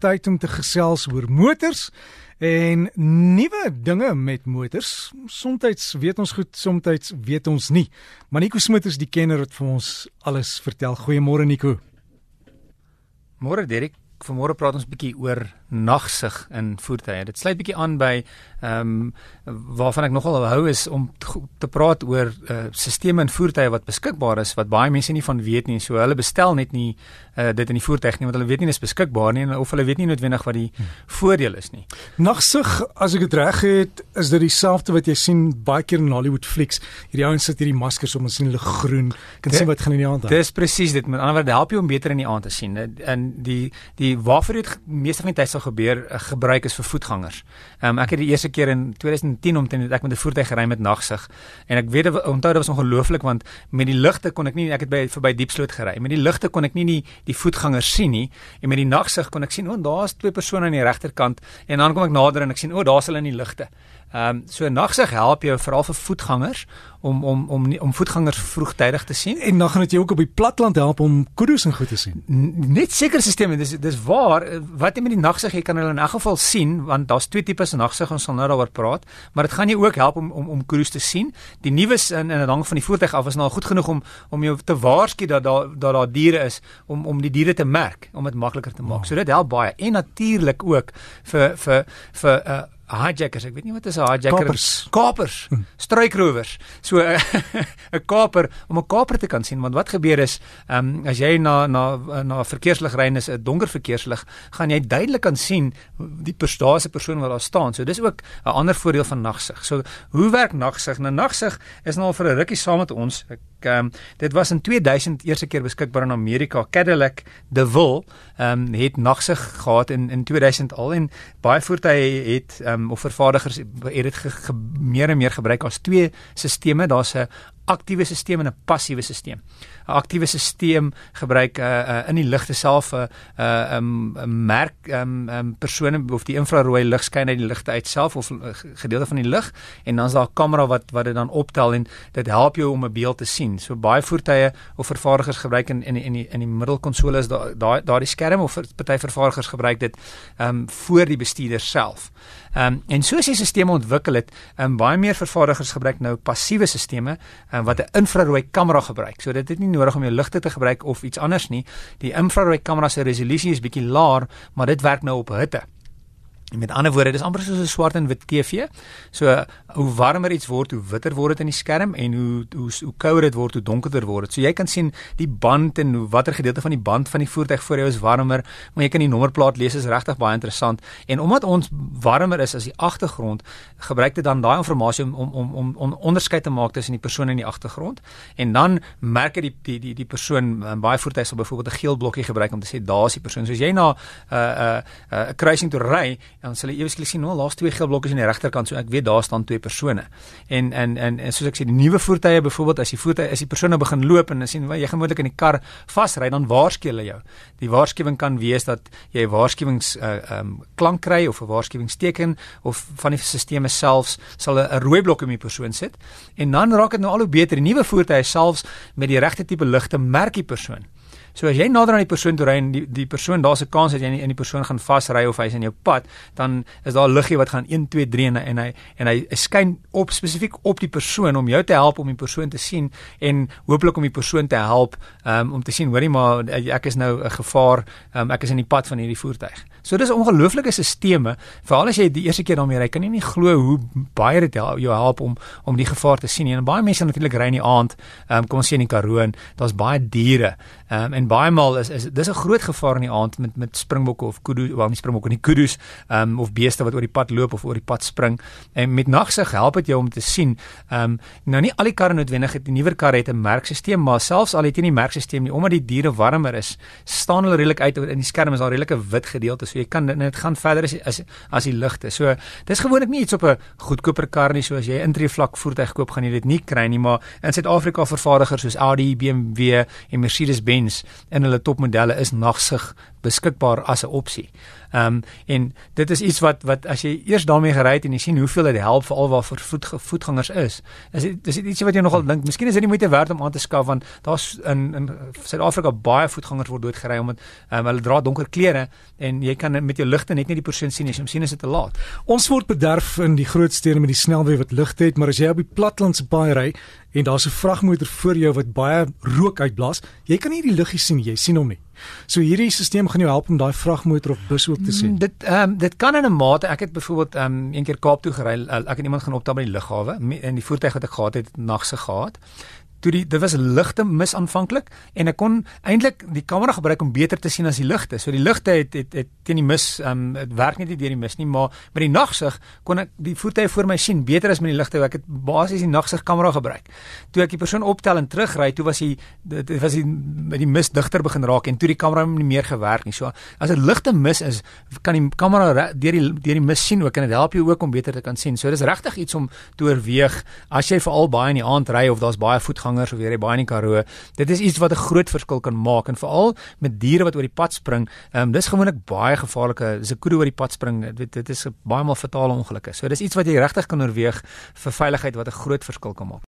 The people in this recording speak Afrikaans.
tyd om te gesels oor motors en nuwe dinge met motors. Somstyds weet ons goed, somstyds weet ons nie. Maar Nico Smit is die kenner wat vir ons alles vertel. Goeiemôre Nico. Môre Derek, vanmôre praat ons 'n bietjie oor nagsig in voertuie. Dit sluit bietjie aan by ehm um, waarvan ek nogal hou is om te praat oor uh, sisteme in voertuie wat beskikbaar is wat baie mense nie van weet nie. So hulle bestel net nie uh, dit in die voertuig nie want hulle weet nie dit is beskikbaar nie of hulle weet nie noodwendig wat die hmm. voordeel is nie. Nagsig, as ek dit reg het, is dit dieselfde wat jy sien baie keer in Hollywood flieks. Hierdie ouens sit hierdie maskers om ons sien hulle groen. Kan sien wat gaan in die aand. Dis presies dit. Met ander woorde help jou om beter in die aand te sien. En die die waarvoor dit meeste van die tyd sal gebeur uh, gebruik is vir voetgangers. Ehm um, ek het die eerste keer in 2010 omtrent ek met 'n voertuig gery met nagsig en ek weet onthou dit was ongelooflik want met die ligte kon ek nie ek het by verby diepsloot gery. Met die ligte kon ek nie die die voetgangers sien nie en met die nagsig kon ek sien o, oh, daar's twee persone aan die regterkant en dan kom ek nader en ek sien o, oh, daar's hulle in die ligte. Ehm um, so nagsig help jou veral vir voetgangers om om om om voetgangers vroegtydig te sien en dan gaan dit jou ook op die platland help om kudos en goed te sien. N net sekere stelsels dis dis waar wat jy met die nagsig jy kan hulle in elk geval sien want daar's twee tipes nagsig ons sal nou daaroor praat, maar dit gaan jou ook help om om om kudos te sien. Die nuus in in 'n hang van die voertuig af is nou goed genoeg om om jou te waarsku dat daar dat daar diere is om om die diere te merk om dit makliker te maak. Oh. So dit help baie en natuurlik ook vir vir vir uh hijackers, ek weet nie wat is 'n hijacker kapers, kapers hm. struikrowers. So 'n kaper om 'n kaper te kan sien want wat gebeur is, ehm um, as jy na na na verkeerslig ry en is 'n donker verkeerslig, gaan jy duidelik kan sien die persoon persoon wat daar staan. So dis ook 'n ander voordeel van nagsig. So hoe werk nagsig? Nou nagsig is nou al vir 'n rukkie saam met ons. Ek ehm um, dit was in 2000 eerste keer beskikbaar in Amerika. Cadillac DeVille ehm um, het nagsig gehad in in 2000 al en baie voertuie het ehm um, of vervaardigers het dit meer en meer gebruik as twee stelsels. Daar's 'n aktiewe stelsel en 'n passiewe stelsel. 'n Aktiewe stelsel gebruik uh, uh, in die ligte self 'n uh, 'n uh, um, merk um, um, persone of die infrarooi lig skyn uit die ligte uit self of uh, gedeelte van die lig en dan is daar 'n kamera wat wat dit dan optel en dit help jou om 'n beeld te sien. So baie voertuie of vervaardigers gebruik in in in die in die middelkonsole is daai daai skerm of party vervaardigers gebruik dit ehm um, voor die bestuurder self. Ehm um, en soos die stelsels ontwikkel het, ehm um, baie meer vervaardigers gebruik nou passiewe stelsels um, wat 'n infrarooi kamera gebruik. So dit het nie nodig om jou ligte te gebruik of iets anders nie. Die infrarooi kamera se resolusie is bietjie laer, maar dit werk nou op hitte. En met ander woorde, dis amper soos 'n swart en wit TV. So hoe warmer iets word, hoe witter word dit in die skerm en hoe hoe hoe kouer dit word, hoe donkerder word dit. So jy kan sien die band en hoe watter gedeelte van die band van die voertuig voor jou is warmer, maar jy kan die nommerplaat lees is regtig baie interessant. En omdat ons warmer is as die agtergrond, gebruik dit dan daai inligting om om om om onderskeid te maak tussen die persoon in die agtergrond. En dan merk jy die die die die persoon in baie voertuie sal byvoorbeeld 'n geel blokkie gebruik om te sê daar's die persoon. So as jy na 'n uh, 'n uh, 'n uh, kruising toe ry, dan sal jy eweslik sien, "Nou, daar's twee geel blokkies aan die regterkant, so ek weet daar staan twee persone." En en en, en soos ek sê, die nuwe voertuie byvoorbeeld as die voertuig as die persone begin loop en dan sien jy gemoedelik in die kar vasry, dan waarsku hulle jou. Die waarskuwing kan wees dat jy waarskuwings uh um klank kry of 'n waarskuwingsteken of van die stelsels selfs sal 'n rooi blok om die persoon sit. En dan raak dit nou al hoe beter. Die nuwe voertuie selfs met die regte tipe ligte merk die persoon. So as jy nader aan die persoon toe ry en die die persoon daar's 'n kans dat jy in die persoon gaan vasry of hy's in jou pad, dan is daar liggie wat gaan 1 2 3 en en hy en hy skyn op spesifiek op die persoon om jou te help om die persoon te sien en hooplik om die persoon te help um, om te sien hoorie maar ek is nou 'n gevaar, um, ek is in die pad van hierdie voertuig. So dis ongelooflike stelsel. Veral as jy die eerste keer daarmee ry, kan jy nie glo hoe baie dit jou help om om die gevaar te sien nie. En baie mense natuurlik ry in die aand, um, kom ons sê in die Karoo, daar's baie diere. Um, en baie maal is is dis 'n groot gevaar in die aand met met springbokke of kudu, wel nie springbokke nie, kudus, ehm um, of beeste wat oor die pad loop of oor die pad spring. En met nagsig help dit jou om te sien. Ehm um, nou nie al die karre noodwendig het die nuwer karre het 'n merkstelsel, maar selfs al het jy nie merkstelsel nie, omdat die diere warmer is, staan hulle redelik uit in die skerm is daar redelike wit gedeelte, so jy kan dit gaan verder as as, as die ligte. So dis gewoonlik nie iets op 'n goedkoper kar nie, so as jy intree vlak voertuig koop, gaan jy dit nie kry nie, maar in Suid-Afrika vervaardigers soos Audi, BMW en Mercedes-Benz in hulle topmodelle is nagsig beskikbaar as 'n opsie. Ehm um, en dit is iets wat wat as jy eers daarmee gery het en jy sien hoeveel dit help vir alwaar vir voet, voetgangers is. Is dit is dit ietsie wat jy nogal dink, miskien is dit nie moeite werd om aan te skaf want daar's in in Suid-Afrika baie voetgangers word doodgery omdat um, hulle dra donker klere en jy kan met jou ligte net nie die persoon sien as jy hom sien is dit te laat. Ons word bederf in die groot stede met die snelweg wat ligte het, maar as jy op die platlandse paai ry en daar's 'n vragmotor voor jou wat baie rook uitblaas, jy kan nie die liggies sien, jy sien hom nie. So hierdie stelsel gaan jou help om daai vragmotor of bus ook te sien. Mm, dit ehm um, dit kan in 'n mate. Ek het byvoorbeeld ehm um, een keer Kaap toe gery. Ek het iemand gaan optel by die lughawe en die voertuig wat ek gehad het, nagse gehad toe die dit was ligte mis aanvanklik en ek kon eintlik die kamera gebruik om beter te sien as die ligte. So die ligte het het, het teen die mis ehm um, dit werk nie deur die mis nie, maar met die nagsig kon ek die voertuie voor my sien beter as met die ligte. Ek het basies die nagsig kamera gebruik. Toe ek die persoon optel en terugry, toe was hy dit was hy met die mis digter begin raak en toe die kamera nie meer gewerk nie. So as 'n ligte mis is, kan die kamera deur die deur die mis sien ook en dit help jou ook om beter te kan sien. So dis regtig iets om te oorweeg as jy veral baie in die aand ry of daar's baie voetgangers gangers of jy ry baie in die Karoo. Dit is iets wat 'n groot verskil kan maak en veral met diere wat oor die pad spring. Ehm um, dis gewoonlik baie gevaarlike. Dis 'n koe oor die pad spring. Dit dit is baie maal fatale ongelukke. So dis iets wat jy regtig kan oorweeg vir veiligheid wat 'n groot verskil kan maak.